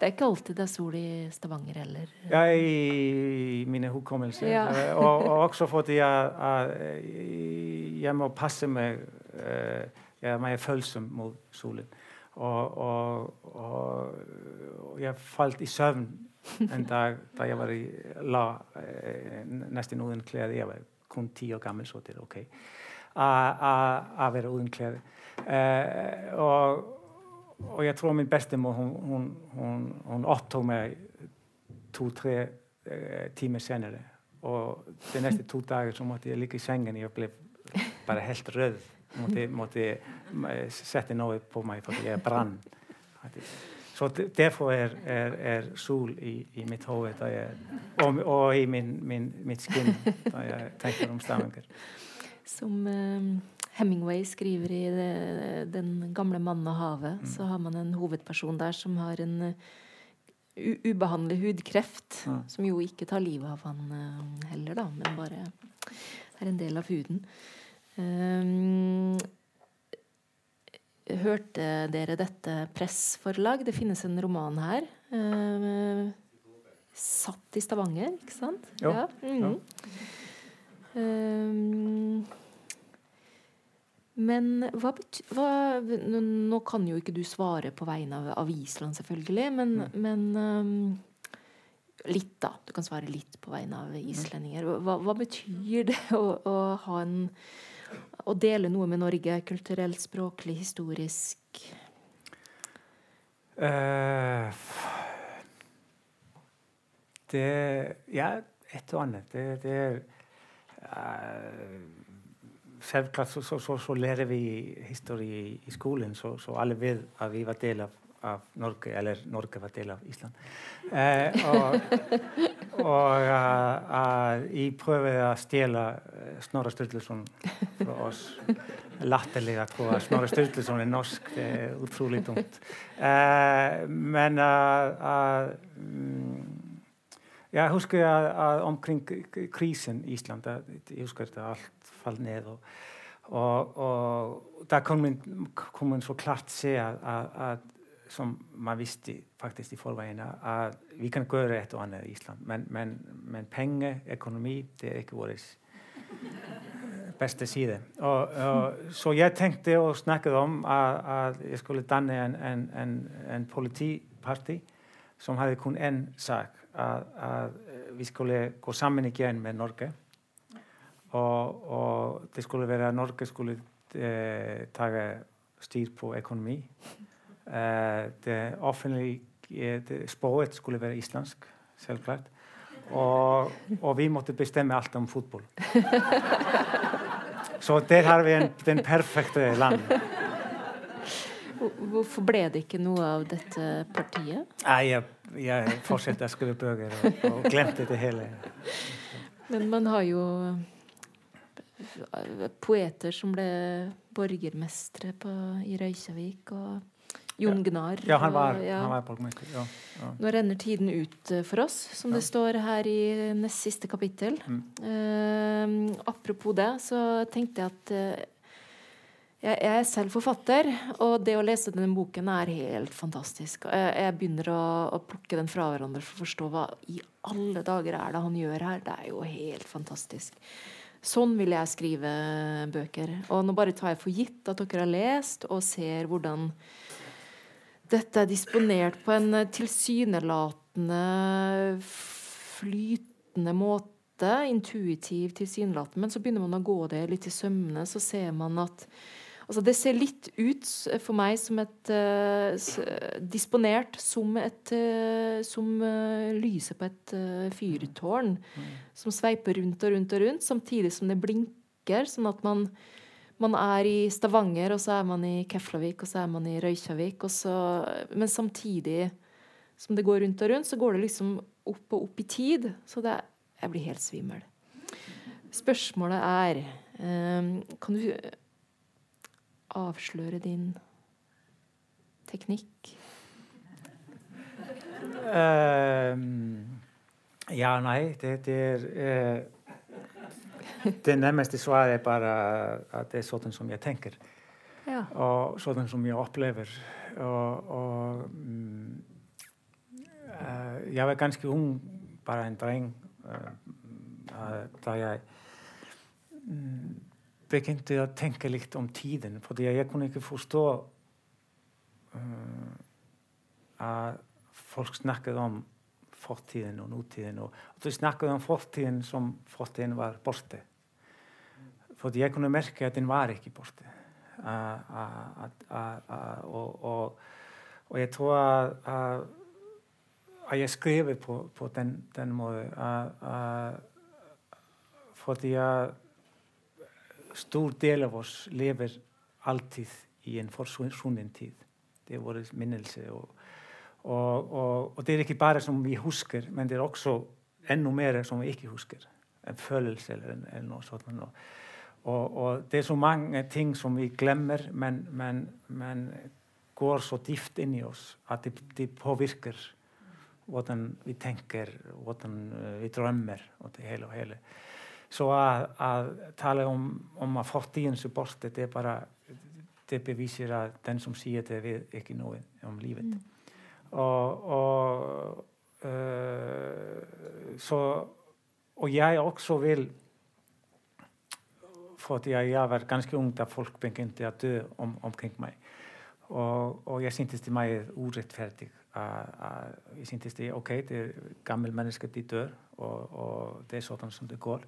Det er ikke alltid det er sol i Stavanger heller. Ja, i mine hukommelser. Ja. Eh, og, og, også fordi jeg, jeg, jeg, må passe meg Jeg er mer følsom mot solen. Og, og, og jeg falt i søvn en dag da jeg var i la eh, nesten uten klær. Jeg var kun ti år gammel, så det er OK. Å være uten klær. Eh, og, og, jeg tror min bestemor hun, hun, hun, hun opptok meg to-tre eh, timer senere. Og de neste to dager så måtte jeg ligge i sengen. Jeg ble bare helt rød. Måtte, måtte sette noe på meg fordi jeg brant. Så derfor er, er, er sol i, i, mitt hode og, og, i min, min, mitt skinn da jeg tenker om Stavanger. Som uh, Hemingway skriver i det, 'Den gamle mannen og havet', mm. så har man en hovedperson der som har en uh, ubehandlet hudkreft, ja. som jo ikke tar livet av han uh, heller, da, men bare er en del av huden. Um, hørte dere dette pressforlag? Det finnes en roman her. Uh, satt i Stavanger, ikke sant? Jo. Ja. Mm ja. Um, men hva betyr Nå kan jo ikke du svare på vegne av, av Island, selvfølgelig, men, mm. men um, litt, da. Du kan svare litt på vegne av islendinger. Hva, hva betyr det å, å ha en å dele noe med Norge, kulturelt, språklig, historisk? Uh, det Ja, et og annet. Det, det uh, Selvklart så, så, så, så, lærer vi historie i, i skolen, så, alle vet at vi var del av af Norge, eller Norge var del av Ísland eh, og og eh, eh, að ég pröfiði að stjela eh, Snorra Sturluson frá oss latterlega hvað Snorra Sturluson er norsk það er útrúlega dumt. Eh, menn að já, húsku ég að omkring krísin í Ísland að, ég húsku að allt fall neð og og, og það kom mér svo klart sé að, að, að som man visste faktisk i forveien, at vi kan gjøre et og annet i Island. Men, men, men penger, økonomi, det er ikke vår beste side. Og, og, så jeg tenkte og snakket om at, at jeg skulle danne en, en, en, en politiparti som hadde kun én sak. At, at, vi skulle gå sammen igjen med Norge. Og, og det skulle være Norge skulle eh, ta styr på økonomi. Eh, det offentlige det, språket skulle være islandsk, selvklart. Og, og, vi måtte bestemme alt om fotball. Så der har vi en, den perfekte land. Hvorfor ble det ikke noe av dette partiet? Nei, jeg, jeg fortsatte å skrive bøker og, og, glemte det hele. Men man har jo poeter som ble borgermestere på, i Røykjavik. og Jon Gnar. Ja, han var, ja. han var. Ja, ja. Nå renner tiden ut eh, for oss, som det står her i nest siste kapittel. Mm. Uh, apropos det, så tenkte jeg at uh, jeg, jeg, er selv forfatter, og det å lese denne boken er helt fantastisk. Jeg, jeg begynner å, å, plukke den fra hverandre for å forstå hva i alle dager er det han gjør her. Det er jo helt fantastisk. Sånn vil jeg skrive bøker. Og nå bare tar jeg for gitt at dere har lest og ser hvordan dette er disponert på en eh, tilsynelatende flytende måte. Intuitiv, tilsynelatende. Men så begynner man å gå det litt i sømmene, så ser man at Altså, det ser litt ut for meg som et uh, Disponert som et uh, Som uh, lyset på et fyrtårn. Mm. Som sveiper rundt og rundt og rundt, samtidig som det blinker. Sånn at man man er i Stavanger, og så er man i Keflavik, og så er man i Røykjavik. Så, men samtidig som det går rundt og rundt, så går det liksom opp og opp i tid. Så det, jeg blir helt svimmel. Spørsmålet er um, Kan du avsløre din teknikk? Uh, ja, nei, det, det er uh det närmaste svaret är bara att det är sådant som jag tänker ja. och sådant som jag upplever och, och mm, eh, äh, jag var ganska ung bara en dräng äh, eh, där jag mm, begynte att tänka lite om um tiden för jag kunde inte förstå äh, eh, að fólk snakkaði om um fortíðin og nútíðin og, og þau snakkaði om um fortíðin sem fortíðin var borti þótt ég konu merkja að þinn var ekki borti og, og, og ég tóa að að ég skrifi på, på den, den móðu fordi að stór del af oss lefur alltíð í einn forsvunnen tíð det er voru minnelse og, og, og, og det er ekki bara som vi husker men det er også ennú meira som vi ekki husker. En følelse eller, eller noe sånt og og, og det er så mange ting som vi glemmer men, men, men går så dyft inn i oss at det, det påvirker hvordan vi tenker hvordan eh, vi drømmer og det hele og hele svo að, að tala um, um að fortíðin sem borti þetta er bara þetta bevísir að den sem síðan þetta við ekki nóðið um lífið mm. og, og eh, uh, svo og ég også vil fordi að ég var ganske ung da fólk begynte að dö om, omkring mig. Og, og ég syntist í mæið úrrettferdig að ég syntist í ok, det er gammel menneske de dör og, og det er sådan som det går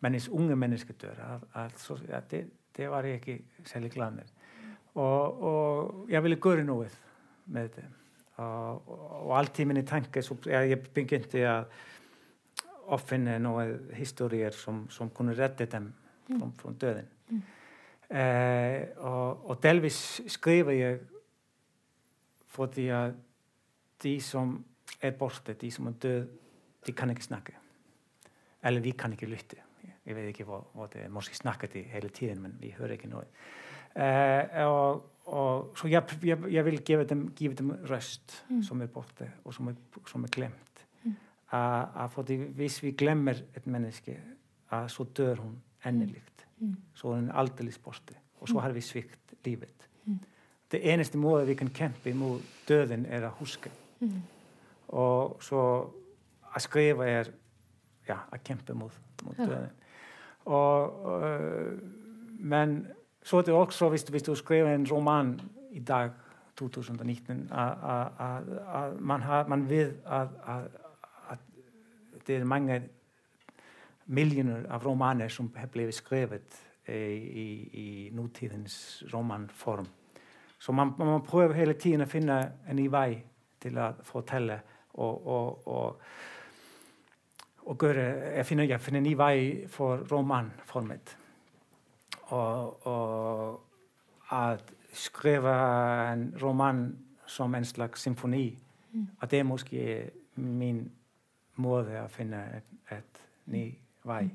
men eins unge menneske dör að, að, að det, det var ég ekki særlig glad með og, og ég vilja göru núið með þetta og alltíminni tanke ég begynte að offinna náðu historier som, som kunnu redda þeim mm. frá döðin mm. eh, og, og delvis skrifa ég fordi að de som er borte, de som er döð de kan ekki snakke eller vi kan ekki lytte ég veit ekki hvað, hvað þetta er, morski snakka þetta hele tíðin, menn við hörum ekki náðu eh, og, og svo ég, ég, ég vil gefa þeim, gefa þeim röst mm. som er borte og som er, som er glemt mm. að mm. fordi hvis vi glemmer et menneske að svo dör hún ennilíkt mm. svo er hann alldeles borti og svo mm. har við svikt lífið mm. det eneste móðið við kanum kempi múð döðin er að huska mm. og svo að skrifa er ja, að kempi múð döðin og uh, menn svo er þetta också hvis du skrifa en roman í dag 2019 að mann við að þetta er mange millioner av romaner som blitt skrevet i, i nåtidens romanform. Så man, man, prøver hele tiden å finne en ny vei til å fortelle. og, og, og å gjøre Jeg finner, jeg finner en ny vei for romanformet. Og, og at skrive en roman som en slags symfoni, mm. at det er måske min måte å finne et, et ny væg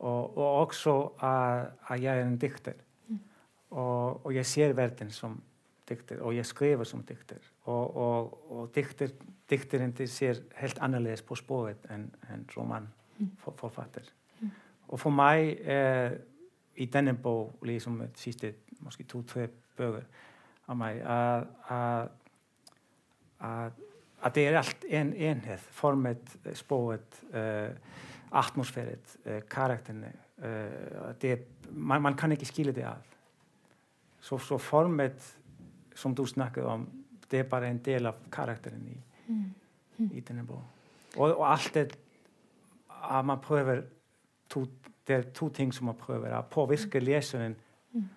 og, og också að, að ég er en dikter mm. og, og ég sér verðin sem dikter og ég skrifur sem dikter og, og dikter, dikterindi sér helt annerledes på spóðet en, en romanforfatter mm. mm. og for mig eh, í denne bó liksom sísti, måske 2-3 bögur af mig að að þetta er allt en enheð formet, spóet eh, atmosfæret, uh, karakterne uh, det, man, hmm. Hmm. Hmm. man, kan ikke skille det af så, så formet som du snakkede om det er bare en del af karakteren i, mm. Mm. i denne bog og, og alt det að mann pröfur það er tó ting sem mann pröfur að påvirka lesunin mm.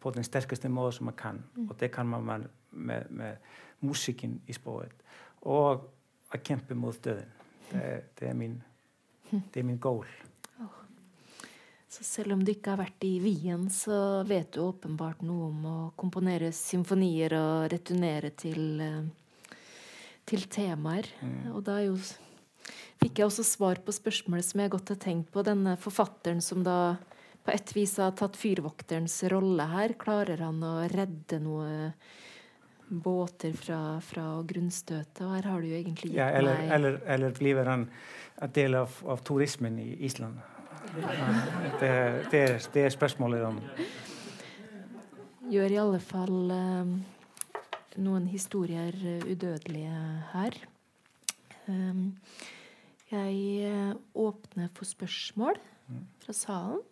på den sterkaste móðu sem mann kann og það kann mann með, með músikinn í spóðin og að kempa múð döðin það er mín det er min goal. Så selv om du ikke har vært i Wien, så vet du åpenbart noe om å komponere symfonier og returnere til uh, til temaer. Mm. Og da jo, fikk jeg også svar på spørsmålet som jeg godt har tenkt på. Denne forfatteren som da på et vis har tatt fyrvokterens rolle her. Klarer han å redde noe båter fra, fra grunnstøtet? Og her har du jo egentlig gitt ja, eller, meg eller, eller blir han en del av, av turismen i Island? Det, det, det, er spørsmålet om Gjør i alle fall um, noen historier udødelige her. Um, jeg eh, åpner for spørsmål fra salen.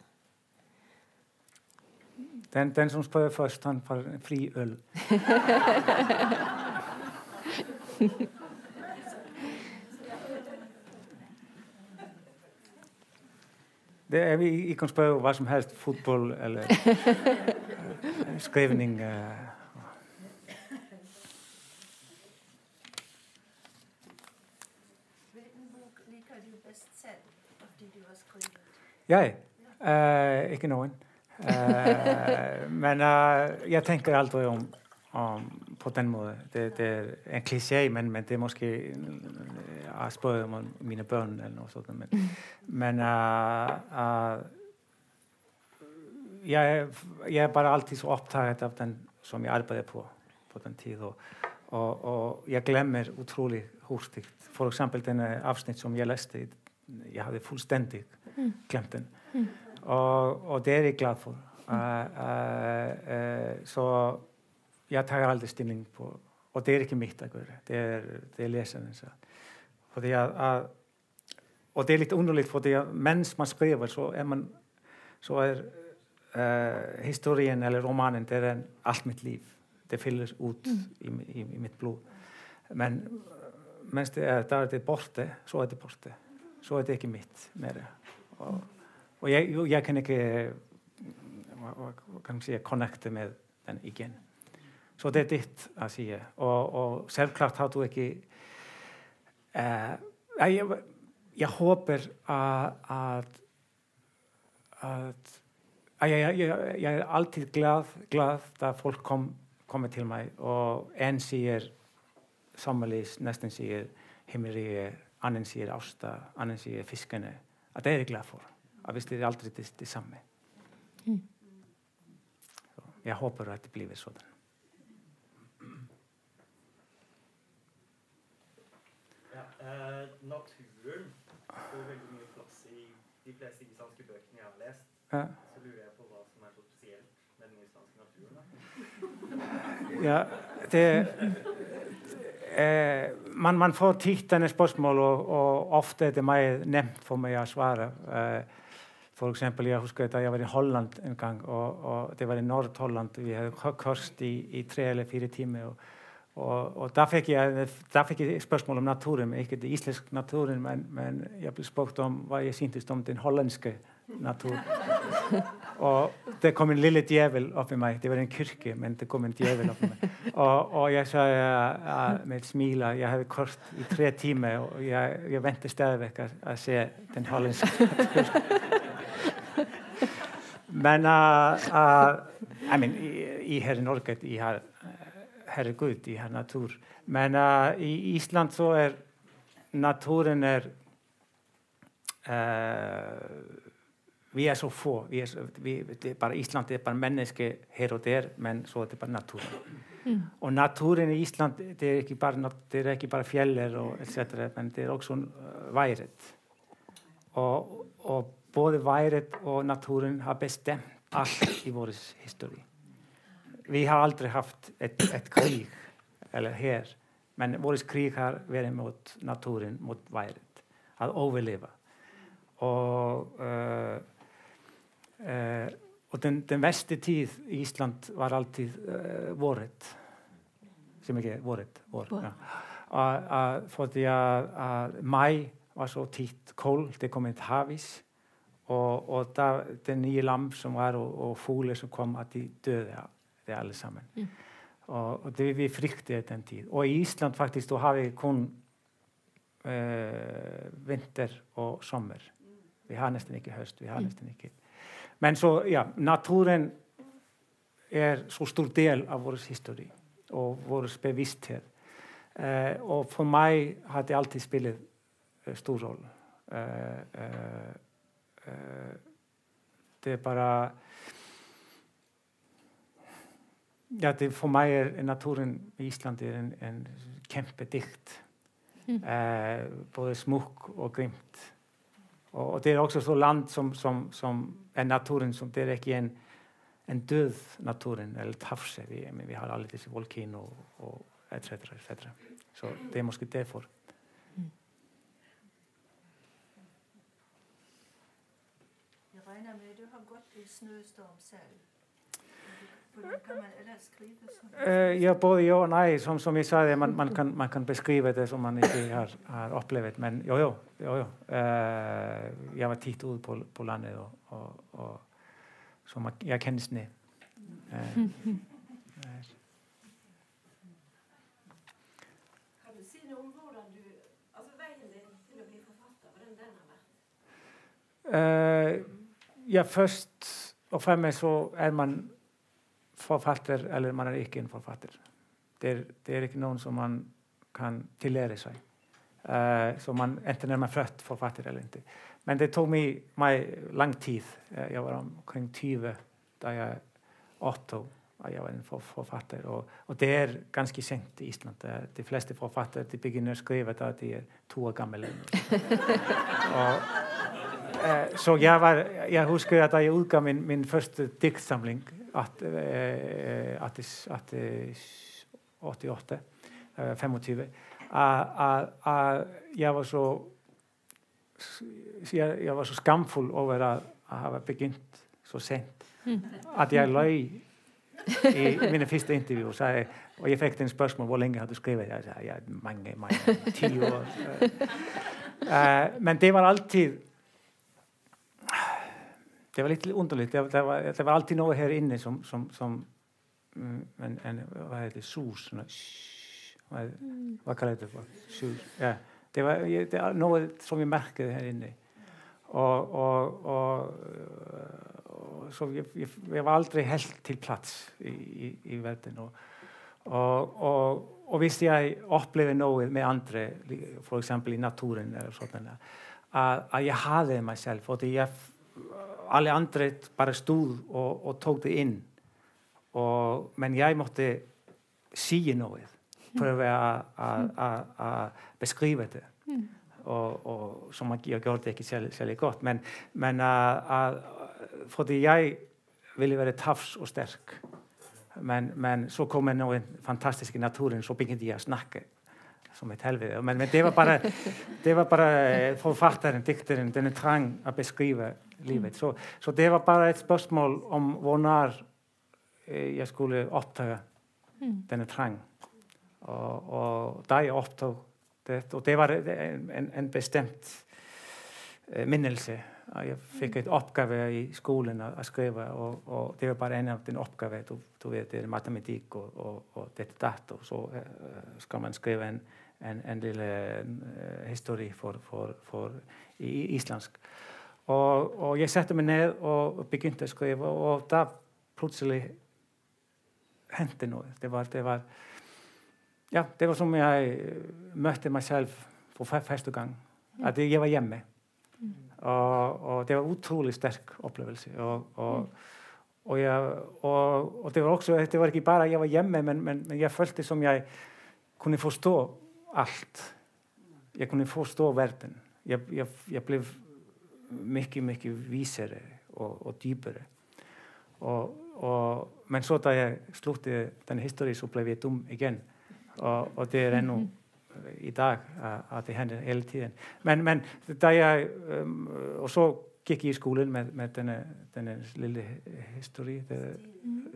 Den, den som spør først, han får fri øl. Det er, vi, ikke kan spørre hva som helst. Fotball eller uh, skrivning. Uh. Hvilken bok liker du best selv av de du har skrevet? Jeg? Uh, ikke noen. Eh, men eh, jag tänker aldrig om, om på den måten. Det, det, är en kliché, men, men det är måske att spöa om mina barn eller något sånt. Men, men eh, eh, uh, uh, jag, är, jag är bara alltid så upptagen av den som jag arbetade på, på den tiden. Och, och jag glömmer otroligt hurtigt. För exempel den eh, avsnitt som jag läste, jag hade fullständigt glömt den. Mm. Og, og, det er jeg glad for. Uh, uh, uh, så jeg tar aldri stilling på Og det er ikke mitt å gjøre. Det er, det er leserens. Fordi jeg, og det er litt underlig, for mens man skriver, så er, man, så er uh, historien eller romanen det er alt mitt liv. Det fylles ut mm. i, i, i, mitt blod. Men mens det er, er borte, så er det borte. Så er det ikke mitt mer. Og, og jeg, jeg kan ikke hva, hva, hva kan man si, connecte med den igjen. Så det er ditt að síða og, og selvklart har þú ekki uh, ég, ég hópir að að ég, ég er alltið glad, glad að fólk kom, komið til mig. Og enn síðir sammalís, næstin síðir himmeríi, annan síðir ásta, annan síðir fiskane að það er ég glad fór Hvis det er aldri det, det samme. Mm. jeg håper at det blir sånn. Ja, eh, naturen får veldig mye plass i de fleste islandske bøkene jeg har lest. Ja. Ja, det eh, man, man, får tid denne spørsmålet, og, og, ofte er det mer nevnt for meg å svare. Eh, for eksempel, jeg husker da jeg var i Holland en gang, og, og det var i Nord-Holland. Vi hadde kurs i, i, tre eller fire timer. og, og da, fikk jeg, da fikk jeg spørsmål om naturen, ikke den islandske naturen, men, men jeg ble spurt om hva jeg syntes om den hollandske naturen natur. Og det kom en lille djevel oppi meg. Det var en kirke, men det kom en djevel oppi meg. Og, og jeg sa uh, med et smil jeg hadde kort i tre timer, og jeg, jeg venter stadig å se den hollandske Men eh, eh, að, ég menn, ég hefði norget, ég hefði gud, ég hefði natúr. Men að í Ísland svo er natúrin er, uh, við erum svo få, er, við, bara Ísland er bara menneski hér og þér, menn svo er þetta bara natúrin. Mm. Og natúrin í Ísland, þetta er ekki bara, bara fjellir og etc, menn þetta er okkur svon værið. Og, og både vädret och naturen har bestämt allt i vår historia. Vi har aldrig haft ett, ett krig eller här, men vårt krig har varit mot naturen, mot vädret, att överleva. Och, uh, uh, og den, den vesti tíð í Ísland var alltíð eh, uh, vorrið sem ekki vorrið vor, ja. því að mæ var svo títt kól, það komið hafís Og, og da, det nye lam som var, og, og fugler som kom, at de døde det alle sammen. Mm. Og, og, det vi fryktet den tid. Og i Island faktisk, da har vi kun øh, vinter og sommer. Vi har nesten ikke høst. vi har mm. nesten ikke men så, ja, naturen er så stor del av vår historie og vår bevissthet. Eh, og for meg har det alltid spilt uh, stor rolle. Eh, eh, eh, det er bare ja, det, For meg er naturen i Island er en, en kjempedikt. Mm. Eh, både smukk og grimt. Og, og, det er også så land som, som, som er naturen som Det er ikke en, en død naturen eller tafse. Vi, vi, har alle disse volkiner og, og etc. etc. Så det er måske derfor. Regner med du har gått i snøstorm selv. Hvordan kan man ellers skrive sånn? Eh, ja, både ja og nei. Som, som jeg sa, det, man, man, kan, man kan beskrive det som man ikke har, har opplevd. Men jo, jo. jo, jo. Uh, jeg var titt ute på, på landet, og, og, og, så man, jeg kjenner snø. Uh, eh, ja, først og fremst så er man forfatter, eller man er ikke en forfatter. Det er, det er ikke noen som man kan tillære seg. Eh, så man, enten er man født forfatter eller ikke. Men det tok meg, meg lang tid. Eh, jeg var omkring 20 da jeg opptok at jeg var en for, forfatter. Og, og, det er ganske sent i Island. De fleste forfattere begynner å skrive da de er to år gamle. og, eh, så jeg, var, jeg husker at da jeg utga min, min første diktsamling at, eh, at, at, 88 eh, 25 at jeg var så jeg, jeg var så skamfull over å ha begynt så sent at jeg løy i mine første intervju. Jeg, og jeg fikk den spørsmål hvor lenge hadde du skrevet. Jeg sa mange, mange, ti år. Uh, men det var alltid det var lite underligt. Det, det, var, det var, alltid något här inne som, som, som mm, en, en, vad heter det, sus. Vad, mm. vad kallar det för? Sus. Ja. Det var, det var något som vi märkte här inne. Och, och, och, och så jag, jag, var aldrig helt till plats i, i, i världen. Och, og, og, og hvis ég upplefi nógu með andri, for eksempel í natúrin eða svona, að ég hafiði mig selv og því ég alle andre bare stod og, tok det inn. men jeg måtte si noe. Prøve å beskrive det. Mm. Og, og, som jeg gjorde det ikke særlig godt. Men, men uh, uh, fordi jeg ville være tafs og sterk. Men, men så kom det noen fantastiske naturen, så begynte jeg å snakke som et helvete. Men, men det, var bare, det var bare forfatteren, dikteren, denne trang å beskrive livet. Så, så, det var bare et spørsmål om hvor nær eh, jeg skulle oppdage denne trang. Og, og da jeg opptok det, og det var en, en bestemt eh, minnelse jeg fikk et oppgave i skolen å, skrive, og, og, det var bare en av den oppgavene. Du, du, vet, det er matematikk og, og, og dette datt, og så uh, skal man skrive en, en, en lille historie for, for, for, i islandsk. Og, og, jeg satte meg ned og begynte å skrive, og da plutselig hendte noe. Det var, det var, ja, det var som jeg møtte meg selv for første gang. At jeg var hjemme. Og, og, det var utrolig sterk opplevelse. Og, og, og jeg, det var også det var ikke bare jeg var hjemme, men, men, men, jeg følte som jeg kunne forstå alt. Jeg kunne forstå verden. Jeg, jeg, jeg ble mye, mye visere og, men så da jeg sluttet denne historien, så ble jeg dum igjen. Og, det er ennå i dag at det hender hele tiden. Men, men da jeg um, Og så gikk jeg i skolen med, med denne, denne, lille historien. Det,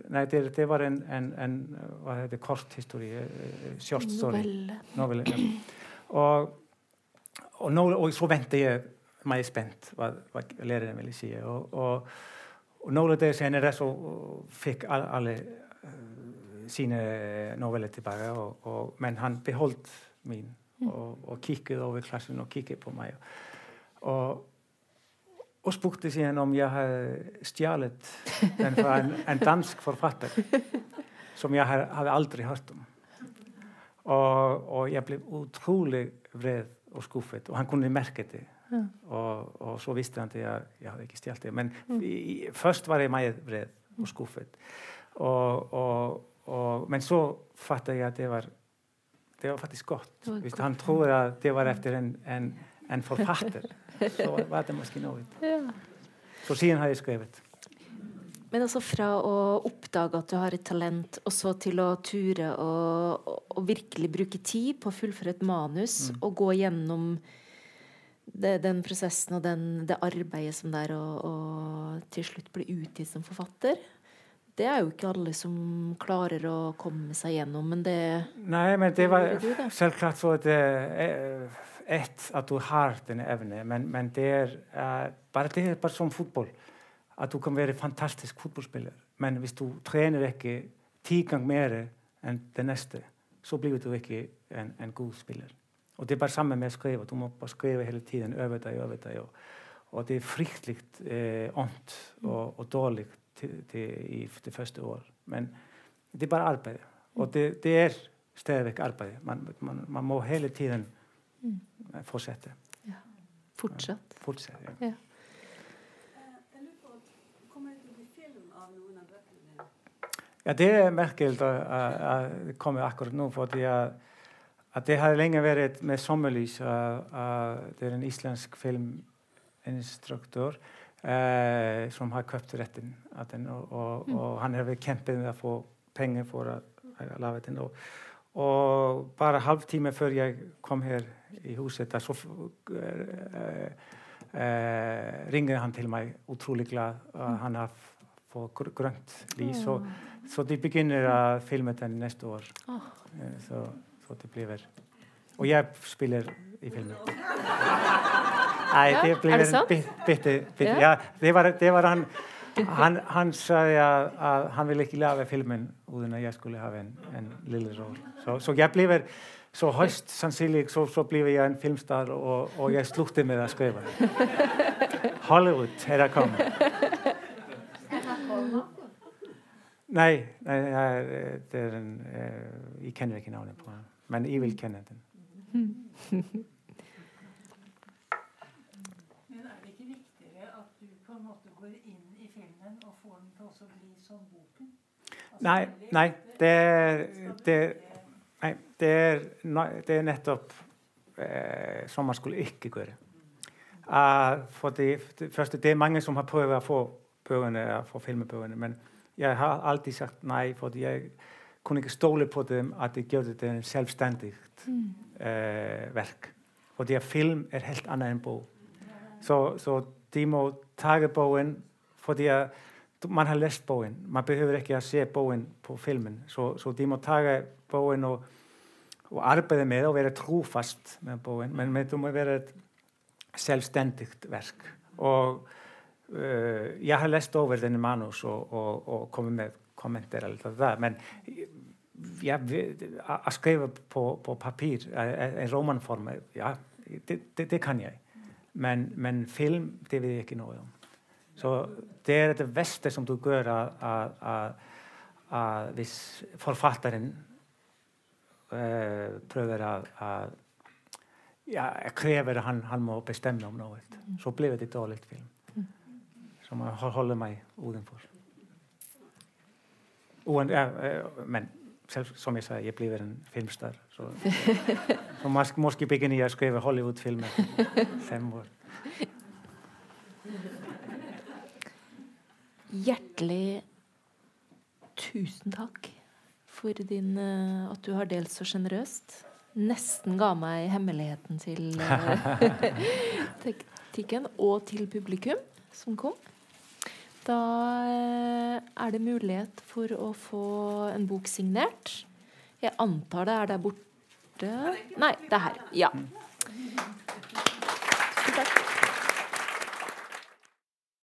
nei, det, det, var en, en, en hva heter det, kort historie. short story. Novelle. Novelle ja. og, og, nå, og, så ventet jeg maður er spennt hvað, hvað lærarinn vilja sé og, og, og nálega þegar senir þess og fikk all, allir uh, eh, sína noveller tilbaka og, og menn hann beholdt mín mm. og kíkið over klassin og kíkið på mig og og spúkti síðan om ég hef stjálet en, en, en dansk forfattar som ég hef, hef aldrei hørt om um. og, og ég blev útrúleg vreð og skuffet og hann kunni merke þetta Ja. Og, og, så visste han at jeg, jeg hadde ikke stjålet det. Men mm. i, først var jeg meget vred og skuffet. men så fattet jeg at det var det var faktisk godt. Hvis han tror at det var etter en, en, en forfatter, så var det måske noe. Ja. Så siden har jeg skrevet. Men altså fra å oppdage at du har et talent, og så til å ture og, virkelig bruke tid på å fullføre et manus mm. og gå gjennom det, den prosessen og den, det arbeidet som det er å til slutt bli utgitt som forfatter, det er jo ikke alle som klarer å komme seg gjennom, men det Nei, men det var du det? selvklart så at eh, ett, at du har denne evnen, men, men det er eh, bare det er bare som fotball. At du kan være fantastisk fotballspiller, men hvis du trener ikke ti ganger mer enn det neste, så blir du ikke en, en god spiller. Og det er bare samme med å skrive. Du må bare skrive hele tiden, øve deg, øve deg. Og, og det er fryktelig eh, ondt og, og dårlig til, til, i det første år. Men det er bare arbeid. Og det, det er stadig arbeid. Man, man, man må hele tiden eh, fortsette. fortsatt. fortsette Ja. fortsett, ja. ja. bøkene? Ja, det er merkelig at at det kommer akkurat nå. fordi at, að það hefði lengi verið með Sommerlís að það er en íslensk filminstruktúr eh, sem hafði köpt réttin og, og, mm. og hann hefði kempið með að få pengi fór að, að lafa þetta og, og bara halv tíma fyrr ég kom hér í húset að svo eh, eh, ringið hann til mig útrúlega að mm. hann hafði fóð grönt lís mm. og svo þið beginnir að filma þetta næstu orð og og det blir Og jeg spiller i filmen. Nei, det blir bitte, bitte ja, det var, det var hann hann han sagði að, að hann vil ekki laga filmin úðun að ég skulle hafa en, en lille ról. Svo, svo ég blífur svo höst sannsynlig svo, svo blífur ég en filmstar og, og ég slútti með að skrifa. Hollywood er að koma. Nei, nei, það er, það er en, uh, ég kennur ekki náðin på hann. Men jeg vil kjenne den. Men er det ikke viktigere at du på en måte går inn i filmen og får den til å bli som boken? Altså, Nei, nei, det er, det, nei, det er, det er nettopp eh, som man skulle ikke gjøre. Uh, for det, det, første, det er mange som har prøvd å få bøkene, få filmbøkene, men jeg har alltid sagt nei, fordi jeg kunne ikke stole på dem um at de gjorde det en selvstendigt mm. eh, verk. Fordi að film er helt annað en bó. Så, så de må taka bóin fordi að mann har lest bóin. Man behöver ekki að sé bóin på filmin. Så, så de må taka bóin og, og arbeida með og vera trúfast með bóin. Men með þú má vera selvstendigt verk. Og uh, ég har lest over þenni manus og, og, og komið með kommenter alltaf það, menn ja, att skriva på, på papper, en romanform, ja, det, det, det, kan jag. Men, men film, det vet jag inte något om. Så det är det värsta som du gör att om författaren äh, øh, prövar att ja, kräver att han, han må bestämma om något. Så blev det dåligt film. Som håller mig utanför. Oen, äh, men som jeg sa, jeg blir en filmstar. Så, så måske begynner jeg å skrive Hollywood-filmer fem år. Hjertelig tusen takk for din, eh, at du har delt så sjenerøst. Nesten ga meg hemmeligheten til eh, teknikken og til publikum som kom da eh, er det mulighet for å få en bok signert. Jeg antar det er der borte Nei, det er her. Ja. Mm. Tusen takk.